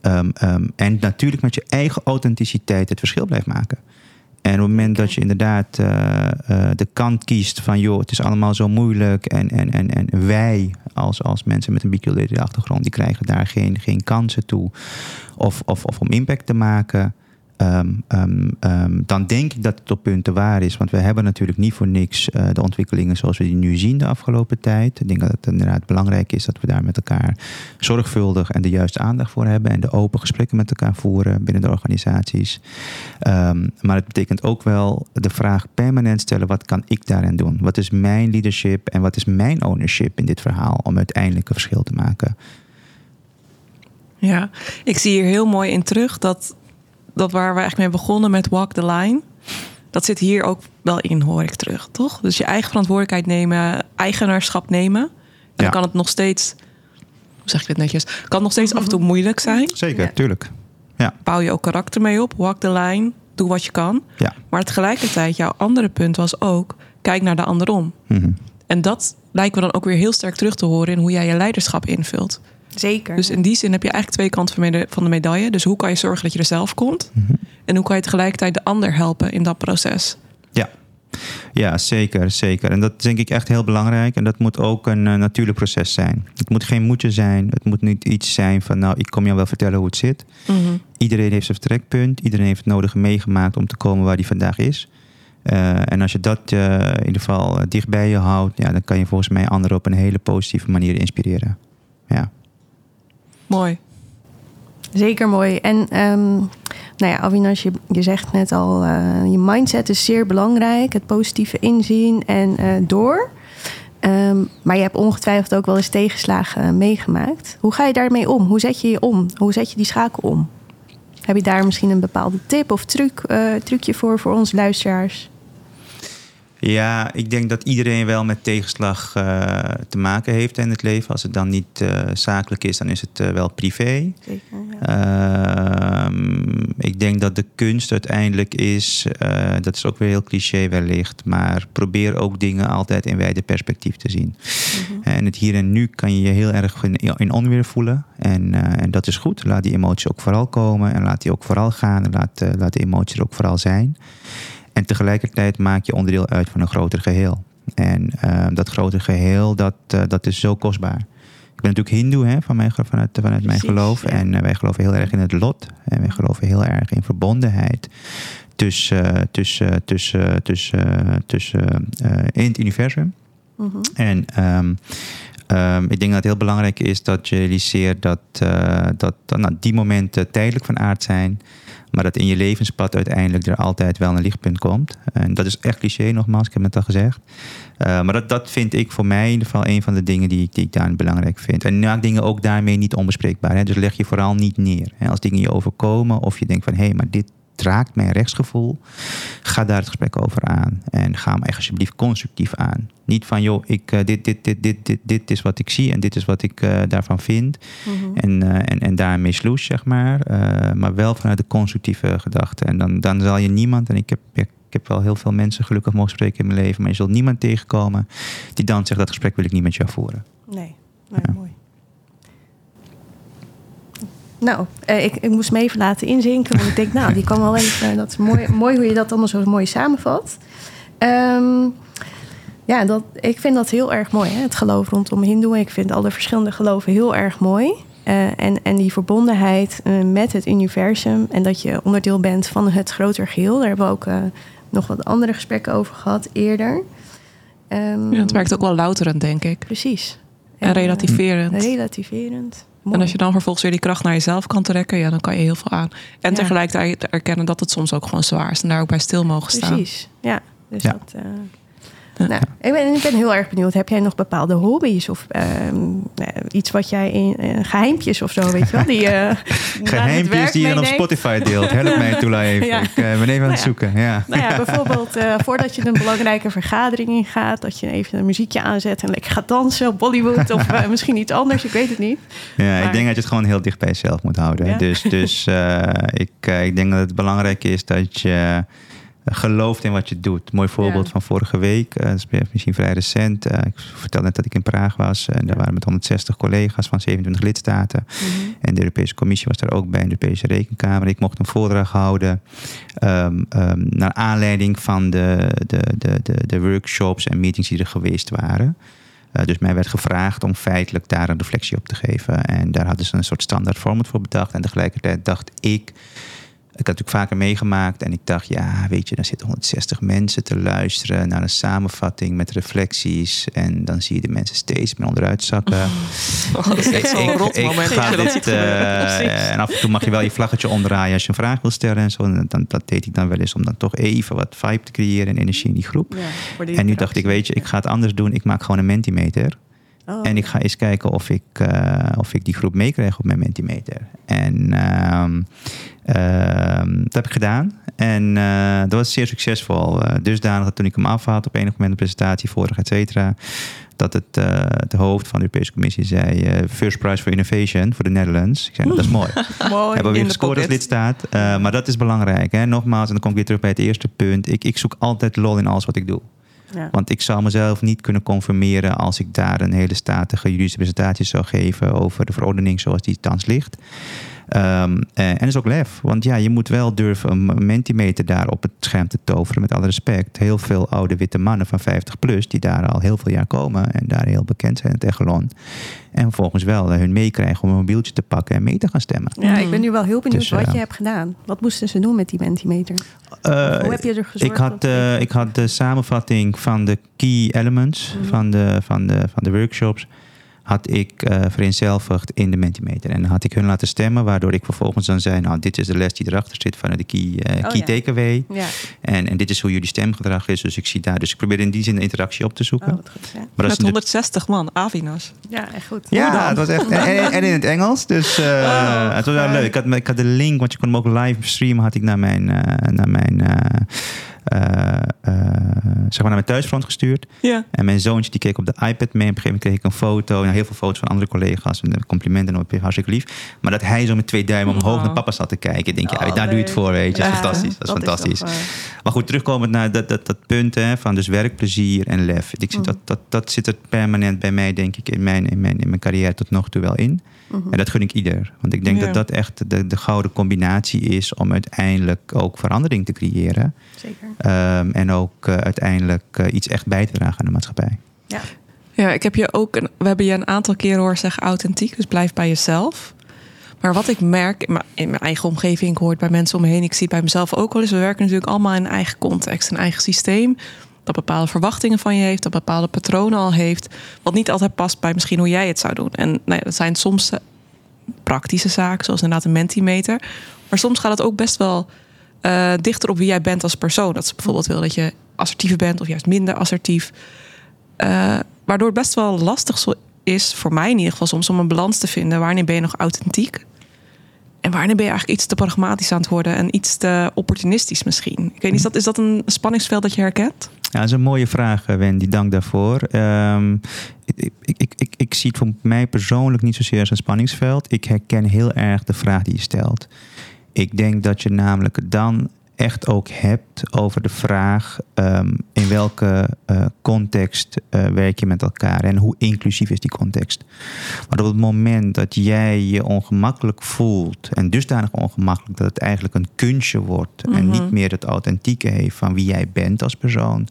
ehm, ehm, en natuurlijk met je eigen authenticiteit het verschil blijft maken. En op het moment dat je inderdaad uh, uh, de kant kiest van joh, het is allemaal zo moeilijk en, en, en, en wij als, als mensen met een biculturele achtergrond, die krijgen daar geen, geen kansen toe of, of, of om impact te maken. Um, um, um, dan denk ik dat het op punten waar is. Want we hebben natuurlijk niet voor niks uh, de ontwikkelingen zoals we die nu zien de afgelopen tijd. Ik denk dat het inderdaad belangrijk is dat we daar met elkaar zorgvuldig en de juiste aandacht voor hebben. En de open gesprekken met elkaar voeren binnen de organisaties. maar het betekent ook wel de vraag permanent stellen: wat kan ik daarin doen? Wat is mijn leadership en wat is mijn ownership in dit verhaal om uiteindelijk een verschil te maken? Ja, ik zie hier heel mooi in terug dat dat waar we eigenlijk mee begonnen met Walk the Line. Dat zit hier ook wel in, hoor ik terug, toch? Dus je eigen verantwoordelijkheid nemen, eigenaarschap nemen. En ja. dan kan het nog steeds, hoe zeg ik dit netjes, kan nog steeds af en toe moeilijk zijn. Zeker, ja. tuurlijk. Ja. Bouw je ook karakter mee op, walk the line, doe wat je kan. Ja. Maar tegelijkertijd, jouw andere punt was ook, kijk naar de ander om. Mm -hmm. En dat lijkt me dan ook weer heel sterk terug te horen in hoe jij je leiderschap invult. Zeker. Dus in die zin heb je eigenlijk twee kanten van de medaille. Dus hoe kan je zorgen dat je er zelf komt? Mm -hmm. En hoe kan je tegelijkertijd de ander helpen in dat proces? Ja. Ja, zeker, zeker. En dat is denk ik echt heel belangrijk. En dat moet ook een uh, natuurlijk proces zijn. Het moet geen moedje zijn. Het moet niet iets zijn van, nou, ik kom jou wel vertellen hoe het zit. Mm -hmm. Iedereen heeft zijn vertrekpunt. Iedereen heeft het nodige meegemaakt om te komen waar hij vandaag is. Uh, en als je dat uh, in ieder geval dicht bij je houdt, ja, dan kan je volgens mij anderen op een hele positieve manier inspireren. Mooi. Zeker mooi. En um, nou ja, Avinash, je, je zegt net al, uh, je mindset is zeer belangrijk. Het positieve inzien en uh, door. Um, maar je hebt ongetwijfeld ook wel eens tegenslagen uh, meegemaakt. Hoe ga je daarmee om? Hoe zet je je om? Hoe zet je die schakel om? Heb je daar misschien een bepaalde tip of truc, trucje voor voor onze luisteraars? Ja, ik denk dat iedereen wel met tegenslag uh, te maken heeft in het leven. Als het dan niet uh, zakelijk is, dan is het uh, wel privé. Zeker, ja. ik denk dat de kunst uiteindelijk is, dat is ook weer heel cliché wellicht, maar probeer ook dingen altijd in wijde perspectief te zien. Mhm. En het hier en nu kan je je heel erg in, in onweer voelen. En, en dat is goed. Laat die emoties ook vooral komen en laat die ook vooral gaan. En laat, laat de emoties er ook vooral zijn. En tegelijkertijd maak je onderdeel uit van een groter geheel. En uh, dat grote geheel, dat, uh, dat is zo kostbaar. Ik ben natuurlijk hindoe hè, van mijn, vanuit, vanuit mijn geloof. ja. En uh, wij geloven heel erg in het lot. En wij geloven heel erg in verbondenheid. Tussen, tussen, tussen, tussen, tussen in het universum. Mm -hmm. En um, um, ik denk dat het heel belangrijk is dat je realiseert dat, dat nou, die momenten tijdelijk van aard zijn. Maar dat in je levenspad uiteindelijk er altijd wel een lichtpunt komt. En dat is echt cliché, nogmaals, ik heb het al gezegd. Uh, maar dat, dat vind ik voor mij in ieder geval een van de dingen die, die ik daar belangrijk vind. En maak dingen ook daarmee niet onbespreekbaar. Hè? Dus leg je vooral niet neer. Hè? Als dingen je overkomen of je denkt van hé, hey, maar dit raakt mijn rechtsgevoel. Ga daar het gesprek over aan. En ga hem echt alsjeblieft constructief aan. Niet van joh, ik, uh, dit, dit, dit, dit, dit, dit is wat ik zie en dit is wat ik uh, daarvan vind. Mm -hmm. en, uh, en, en daarmee sloes, zeg maar. maar wel vanuit de constructieve gedachte. En dan, dan zal je niemand, en ik heb, ik heb wel heel veel mensen gelukkig mogen spreken in mijn leven, maar je zult niemand tegenkomen die dan zegt dat gesprek wil ik niet met jou voeren. Nee, nee ja. mooi. Nou, uh, ik, ik moest me even laten inzinken. Want ik denk, nou, die kan wel even. Dat is mooi, mooi hoe je dat allemaal zo mooi samenvat. Um, ja, dat, ik vind dat heel erg mooi, hè? het geloof rondom Hindoe. Ik vind alle verschillende geloven heel erg mooi. Uh, en, en die verbondenheid uh, met het universum. En dat je onderdeel bent van het groter geheel. Daar hebben we ook uh, nog wat andere gesprekken over gehad eerder. Um, ja, het werkt ook wel louterend, denk ik. Precies. En relativerend. relativerend. Mooi. En als je dan vervolgens weer die kracht naar jezelf kan trekken, ja, dan kan je heel veel aan. En Ja. tegelijkertijd erkennen dat het soms ook gewoon zwaar is en daar ook bij stil mogen staan. Precies, ja. Dus Ja. dat... eh, nou, ik, ben, ik ben heel erg benieuwd. Heb jij nog bepaalde hobby's of ehm, nou, iets wat jij in eh, geheimpjes of zo, weet je wel? Die, eh, het Geheimpjes die je dan op? Spotify deelt. Help mij, Tula, even. Ja. Ik eh, ben even aan het ja. zoeken. Ja. Nou ja, bijvoorbeeld eh, voordat je een belangrijke vergadering ingaat, dat je even een muziekje aanzet en lekker gaat dansen op Bollywood of eh, misschien iets anders, ik weet het niet. Ja, Maar- ik denk dat je het gewoon heel dicht bij jezelf moet houden. Ja. Dus, dus eh, ik, eh, ik denk dat het belangrijk is dat je gelooft in wat je doet. Mooi voorbeeld Ja. van vorige week. eh, dat is misschien vrij recent. Eh, ik vertelde net dat ik in Praag was. En daar waren met 160 collega's van 27 lidstaten. Mhm. En de Europese Commissie was daar ook bij, de Europese Rekenkamer. Ik mocht een voordracht houden. ehm, ehm, naar aanleiding van de, de, de, de, de workshops en meetings die er geweest waren. Eh, dus mij werd gevraagd om feitelijk daar een reflectie op te geven. En daar hadden ze een soort standaard format voor bedacht. En tegelijkertijd dacht ik. Ik had natuurlijk vaker meegemaakt en ik dacht, ja, weet je, dan zitten 160 mensen te luisteren naar een samenvatting met reflecties. En dan zie je de mensen steeds meer onderuit zakken. Oh, dat is echt zo'n rot moment. dit, eh, en af en toe mag je wel je vlaggetje omdraaien als je een vraag wil stellen en zo. En dan, dat deed ik dan wel eens om dan toch even wat vibe te creëren en energie in die groep. Ja, voor die En nu dacht ik, weet je, ik ga het anders doen. Ik maak gewoon een Mentimeter. Oh. En ik ga eens kijken of ik, eh, of ik die groep meekrijg op mijn Mentimeter. En ehm, ehm, dat heb ik gedaan. En eh, dat was zeer succesvol. Uh, dusdanig dat toen ik hem afhaal op enig moment de presentatie, vorig, et cetera. Dat het, eh, het hoofd van de Europese Commissie zei: eh, First Prize for Innovation voor de Netherlands. Ik zei: Dat is mooi. Mooi. Hebben we weer gescoord als lidstaat. Uh, maar dat is belangrijk. Hè? Nogmaals, en dan kom ik weer terug bij het eerste punt. Ik, ik zoek altijd lol in alles wat ik doe. Want ik zou mezelf niet kunnen conformeren als ik daar een hele statige juridische presentatie zou geven over de verordening zoals die thans ligt. Um, en dat is ook lef. Want ja, je moet wel durven een mentimeter daar op het scherm te toveren. Met alle respect. Heel veel oude witte mannen van 50 plus die daar al heel veel jaar komen. En daar heel bekend zijn in het echelon. En vervolgens wel hun meekrijgen om een mobieltje te pakken en mee te gaan stemmen. Ja, ik ben nu wel heel benieuwd Dus, wat uh, je hebt gedaan. Wat moesten ze doen met die Mentimeter? Uh, Hoe heb je er gezorgd? Ik had, uh, ik had de samenvatting van de key elements Mhm. van, de, van, de, van de workshops had ik uh, vereenzelvigd in de Mentimeter. En dan had ik hun laten stemmen, waardoor ik vervolgens dan zei... nou, dit is de les die erachter zit van de key, uh, Oh, key ja. takeaway. Ja. En, en dit is hoe jullie stemgedrag is. Dus ik zie daar... Dus ik probeer in die zin de interactie op te zoeken. Oh, goed, ja. Maar dat is Met natuurlijk- 160 man, Avinas. ja, echt goed. ja, het was echt. En, in het Engels. Dus uh, Oh, het was wel leuk. Ik had, ik had de link, want je kon hem ook live streamen, had ik naar mijn, uh, naar mijn, zeg maar naar mijn thuisfront gestuurd. Ja. En mijn zoontje die keek op de iPad mee. Op een gegeven moment kreeg ik een foto. En heel veel foto's van andere collega's. En complimenten en op hartstikke lief. Maar dat hij zo met twee duimen omhoog naar papa zat te kijken. Denk, ja, Oh, daar doe je het voor, weet je. Dat is Ja, fantastisch. Dat is fantastisch. eh, Maar goed, terugkomend naar dat, dat, dat punt hè, van dus werkplezier en lef. Ik zie Mhm. dat, dat, dat zit er permanent bij mij, denk ik, in mijn, in, mijn, in mijn carrière tot nog toe wel in. mhm. En dat gun ik ieder. Want ik denk Ja. dat dat echt de, de gouden combinatie is om uiteindelijk ook verandering te creëren. Zeker. Ehm, en ook eh, uiteindelijk eh, iets echt bij te dragen aan de maatschappij. Ja. Ja, ik heb je ook een, we hebben je een aantal keren horen zeggen authentiek, dus blijf bij jezelf. Maar wat ik merk in mijn, in mijn eigen omgeving, ik hoor het bij mensen om me heen, ik zie het bij mezelf ook wel eens. We werken natuurlijk allemaal in een eigen context, een eigen systeem. Dat bepaalde verwachtingen van je heeft, dat bepaalde patronen al heeft. Wat niet altijd past bij misschien hoe jij het zou doen. En nou ja, dat zijn soms praktische zaken, zoals inderdaad een mentimeter. Maar soms gaat het ook best wel eh, dichter op wie jij bent als persoon. Dat ze bijvoorbeeld wil dat je assertiever bent of juist minder assertief. Eh, waardoor het best wel lastig is, voor mij in ieder geval soms, om een balans te vinden. Wanneer ben je nog authentiek? En wanneer ben je eigenlijk iets te pragmatisch aan het worden en iets te opportunistisch misschien? Ik weet niet, is dat, is dat een spanningsveld dat je herkent? Ja, dat is een mooie vraag, eh, Wendy. Dank daarvoor. Ehm, ik, ik, ik, ik zie het voor mij persoonlijk niet zozeer als een spanningsveld. Ik herken heel erg de vraag die je stelt. Ik denk dat je namelijk het dan echt ook hebt over de vraag um, in welke uh, context uh, werk je met elkaar en hoe inclusief is die context. Maar op het moment dat jij je ongemakkelijk voelt en dusdanig ongemakkelijk dat het eigenlijk een kunstje wordt mm -hmm. en niet meer het authentieke heeft van wie jij bent als persoon,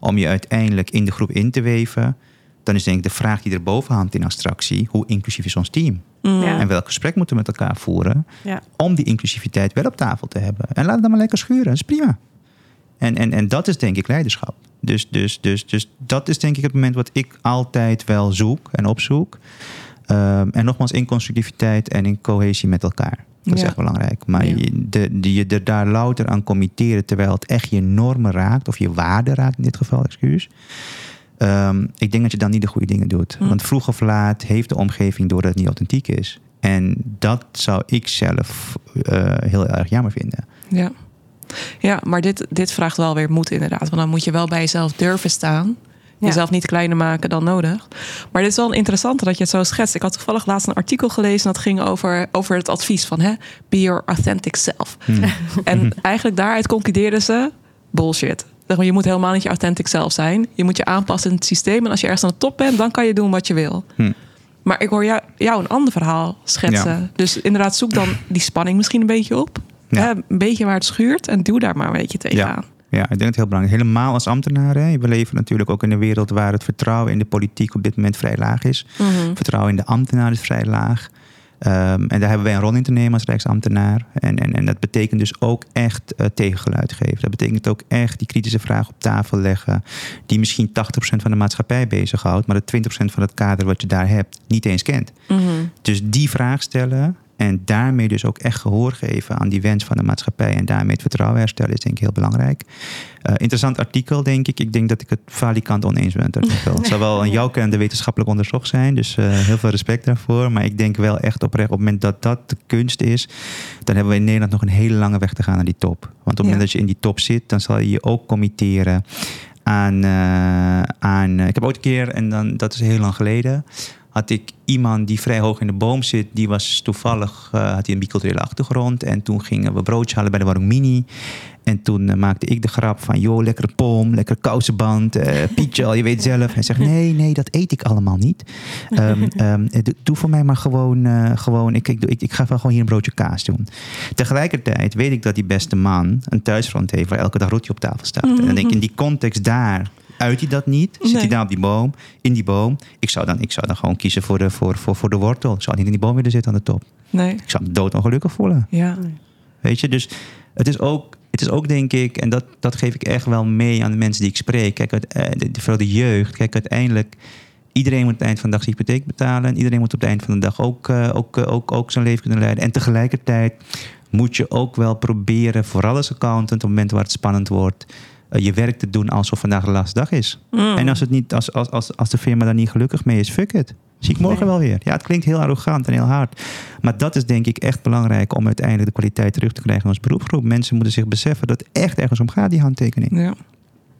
om je uiteindelijk in de groep in te weven, dan is denk ik de vraag die erboven hangt in abstractie, hoe inclusief is ons team? Mm. Ja. En welk gesprek moeten we met elkaar voeren Ja. om die inclusiviteit wel op tafel te hebben. En laat het dan maar lekker schuren, dat is prima. En, en, en dat is denk ik leiderschap. Dus, dus, dus, dus dat is denk ik het moment wat ik altijd wel zoek en opzoek. Um, en nogmaals in constructiviteit en in cohesie met elkaar. Dat is Ja. echt belangrijk. Maar Ja. je, de, die je er daar louter aan committeren terwijl het echt je normen raakt, of je waarden raakt in dit geval, excuus. Um, ik denk dat je dan niet de goede dingen doet. Hm. Want vroeg of laat heeft de omgeving door dat het niet authentiek is. En dat zou ik zelf uh, heel erg jammer vinden. Ja, ja maar dit, dit vraagt wel weer moed inderdaad. Want dan moet je wel bij jezelf durven staan. Ja. Jezelf niet kleiner maken dan nodig. Maar dit is wel een interessante dat je het zo schetst. Ik had toevallig laatst een artikel gelezen dat ging over, over het advies van hè, be your authentic self. Hmm. En eigenlijk daaruit concludeerden ze. bullshit. Zeg maar, Je moet helemaal niet je authentic zelf zijn. Je moet je aanpassen in het systeem. En als je ergens aan de top bent, dan kan je doen wat je wil. Hm. Maar ik hoor jou, jou een ander verhaal schetsen. Ja. Dus inderdaad, zoek dan die spanning misschien een beetje op. Ja. Hè, een beetje waar het schuurt. En doe daar maar een beetje tegenaan. Ja, ik denk dat het heel belangrijk is. Helemaal als ambtenaar. Hè. We leven natuurlijk ook in een wereld waar het vertrouwen in de politiek op dit moment vrij laag is. Mhm. Vertrouwen in de ambtenaar is vrij laag. Ehm, en daar hebben wij een rol in te nemen als Rijksambtenaar. En, en, en dat betekent dus ook echt eh, tegengeluid geven. Dat betekent ook echt die kritische vraag op tafel leggen. Die misschien 80% van de maatschappij bezighoudt. Maar de 20% van het kader wat je daar hebt niet eens kent. Mhm. Dus die vraag stellen. En daarmee dus ook echt gehoor geven aan die wens van de maatschappij. En daarmee het vertrouwen herstellen is denk ik heel belangrijk. Eh, interessant artikel, denk ik. Ik denk dat ik het valikant oneens ben met het artikel. Het zal wel aan jouw kant wetenschappelijk onderzocht zijn. Dus eh, heel veel respect daarvoor. Maar ik denk wel echt oprecht, op het moment dat dat de kunst is... dan hebben we in Nederland nog een hele lange weg te gaan naar die top. Want op het moment Ja. dat je in die top zit... dan zal je je ook committeren aan... eh, aan ik heb ooit een keer, en dan, dat is heel lang geleden had ik iemand die vrij hoog in de boom zit. Die was toevallig, eh, had hij een biculturele achtergrond. En toen gingen we broodje halen bij de Warung. En toen eh, maakte ik de grap van... joh, lekkere pom, lekker kousenband, eh pietje, al je weet zelf. Hij zegt, nee, nee, dat eet ik allemaal niet. Ehm, ehm, eh, doe- voor mij maar gewoon... gewoon ik, ik, ik, ik ga wel gewoon hier een broodje kaas doen. Tegelijkertijd weet ik dat die beste man een thuisfront heeft... waar elke dag rotje op tafel staat. En dan denk ik, in die context daar... Uit hij dat niet? Zit hij daar op die boom? In die boom? Ik zou dan, ik zou dan gewoon kiezen voor de, voor, voor, voor de wortel. Ik zou niet in die boom willen zitten aan de top. Nee. Ik zou me doodongelukkig voelen. Ja. Weet je, dus het is ook, het is ook denk ik, en dat, dat geef ik echt wel mee aan de mensen die ik spreek. Kijk, uit, eh, de- vooral de jeugd. Kijk, uiteindelijk, iedereen moet op het eind van de dag zijn hypotheek betalen. En iedereen moet op het eind van de dag ook, eh, ook, eh, ook, ook zijn leven kunnen leiden. En tegelijkertijd moet je ook wel proberen, vooral als accountant, op het moment waar het spannend wordt, je werk te doen alsof vandaag de laatste dag is. Mm. En als, het niet, als, als, als, als de firma daar niet gelukkig mee is, fuck it. Zie ik morgen wel weer. Ja, het klinkt heel arrogant en heel hard. Maar dat is denk ik echt belangrijk om uiteindelijk de kwaliteit terug te krijgen in ons beroepsgroep. Mensen moeten zich beseffen dat het echt ergens om gaat, die handtekening. Ja.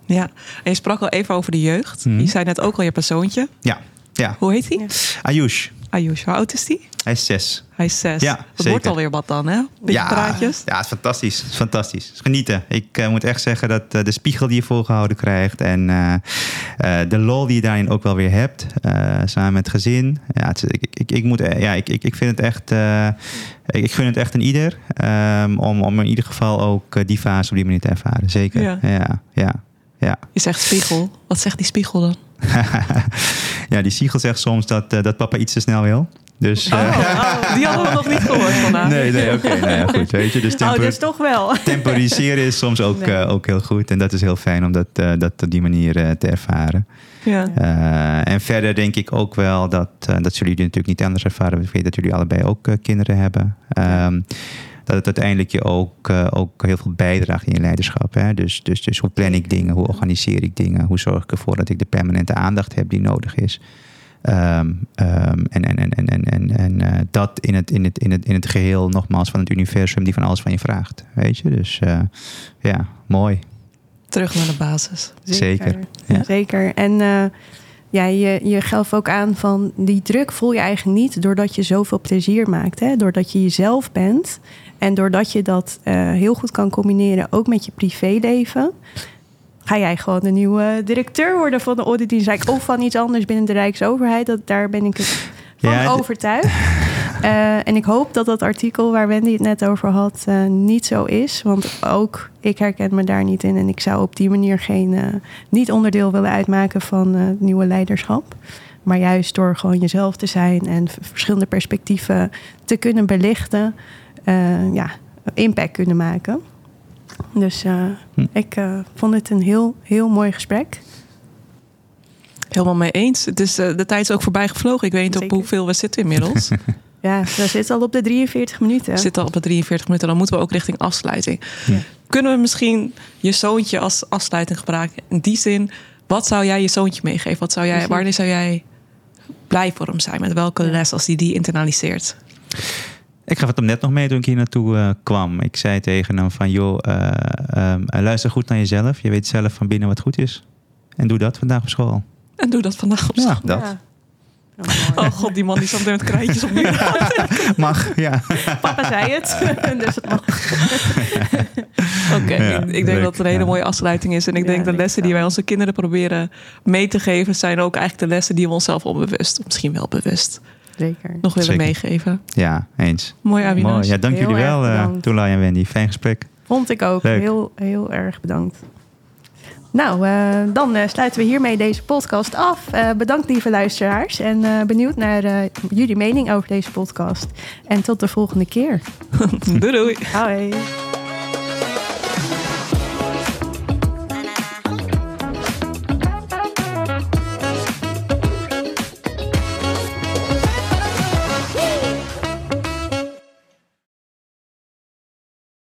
ja. En je sprak al even over de jeugd. Mhm. Je zei net ook al, je zoontje. Ja, ja. Hoe heet hij? Ja. Ayush, Ayush, hoe oud is hij? hij is zes. Hij is zes. Ja, Dat zeker. wordt alweer wat dan, hè? Beetje ja, praatjes. Ja, het is fantastisch. Het is fantastisch. Genieten. Ik eh, moet echt zeggen dat eh, de spiegel die je voorgehouden krijgt en eh, de lol die je daarin ook wel weer hebt, samen met het gezin. Ja, het is- ik, ik, ik, moet, ja ik, ik, ik vind het echt, ik, ik gun het echt aan ieder ehm, om, om in ieder geval ook die fase op die manier te ervaren. Zeker. Ja. Ja, ja, ja. Je zegt spiegel. Wat zegt die spiegel dan? ja, die spiegel zegt soms dat, eh, dat papa iets te snel wil. Dus, eh, Oh, die hadden we nog niet gehoord vandaag. nee, nee, oké. nou ja, goed, weet je. Dus Oh, temper- dus toch wel. temporiseren is soms ook, Nee. eh, ook heel goed. En dat is heel fijn om dat, dat op die manier te ervaren. Ja. En verder denk ik ook wel dat, dat zullen jullie natuurlijk niet anders ervaren. Ik weet dat jullie allebei ook kinderen hebben. Ehm, dat het uiteindelijk je ook, eh, ook heel veel bijdraagt in je leiderschap. Hè? Dus, dus, dus hoe plan ik dingen? Hoe organiseer ik dingen? Hoe zorg ik ervoor dat ik de permanente aandacht heb die nodig is? Ehm, ehm, en en, en, en, en, en, en eh, dat in het, in, het, in, het, in het geheel, nogmaals, van het universum die van alles van je vraagt. Weet je? Dus eh, ja, mooi. Terug naar de basis. Zeker, ja. Zeker. En ja, je, je gaf ook aan van die druk voel je eigenlijk niet doordat je zoveel plezier maakt. Hè? Doordat je jezelf bent. En doordat je dat eh, heel goed kan combineren, ook met je privéleven. Ga jij gewoon de nieuwe directeur worden van de auditdienst of van iets anders binnen de Rijksoverheid? Dat, daar ben ik het van Ja, overtuigd. Eh, en ik hoop dat dat artikel waar Wendy het net over had eh, niet zo is. Want ook ik herken me daar niet in. En ik zou op die manier geen, niet onderdeel willen uitmaken van het nieuwe leiderschap. Maar juist door gewoon jezelf te zijn en verschillende perspectieven te kunnen belichten, eh, ja, impact kunnen maken. Dus eh, Hm. ik eh, vond het een heel, heel mooi gesprek. Helemaal mee eens. Het is, eh, de tijd is ook voorbij gevlogen. Ik weet niet op hoeveel we zitten inmiddels. Ja, we zitten al op de 43 minuten. We zitten al op de 43 minuten. Dan moeten we ook richting afsluiting. Ja. Kunnen we misschien je zoontje als afsluiting gebruiken? In die zin, wat zou jij je zoontje meegeven? Wat zou jij, wanneer zou jij blij voor hem zijn? Met welke les als hij die internaliseert? Ik gaf het hem net nog mee toen ik hier naartoe eh, kwam. Ik zei tegen hem van, joh, eh, ehm, eh, luister goed naar jezelf. Je weet zelf van binnen wat goed is. En doe dat vandaag op school. En doe dat vandaag op school. Ja, dat. Ja. Oh. Oh god, die man die zat met krijtjes op muur. Mag, ja. Papa zei het, dus het mag. Oké, Ja, ik, ik denk leuk, dat het een hele ja. mooie afsluiting is. En ik Ja, denk de lessen die wij onze kinderen proberen mee te geven... zijn ook eigenlijk de lessen die we onszelf onbewust, misschien wel bewust, Zeker. nog willen Zeker. meegeven. Ja, eens. Mooi, Avinas. Mooi. Ja, dank Heel jullie wel, uh, en Wendy. Fijn gesprek. Vond ik ook. Leuk. Heel, heel erg bedankt. Nou, eh, dan eh, sluiten we hiermee deze podcast af. Eh, bedankt lieve luisteraars. En eh, benieuwd naar eh, jullie mening over deze podcast. En tot de volgende keer. Doei doei. Hoi.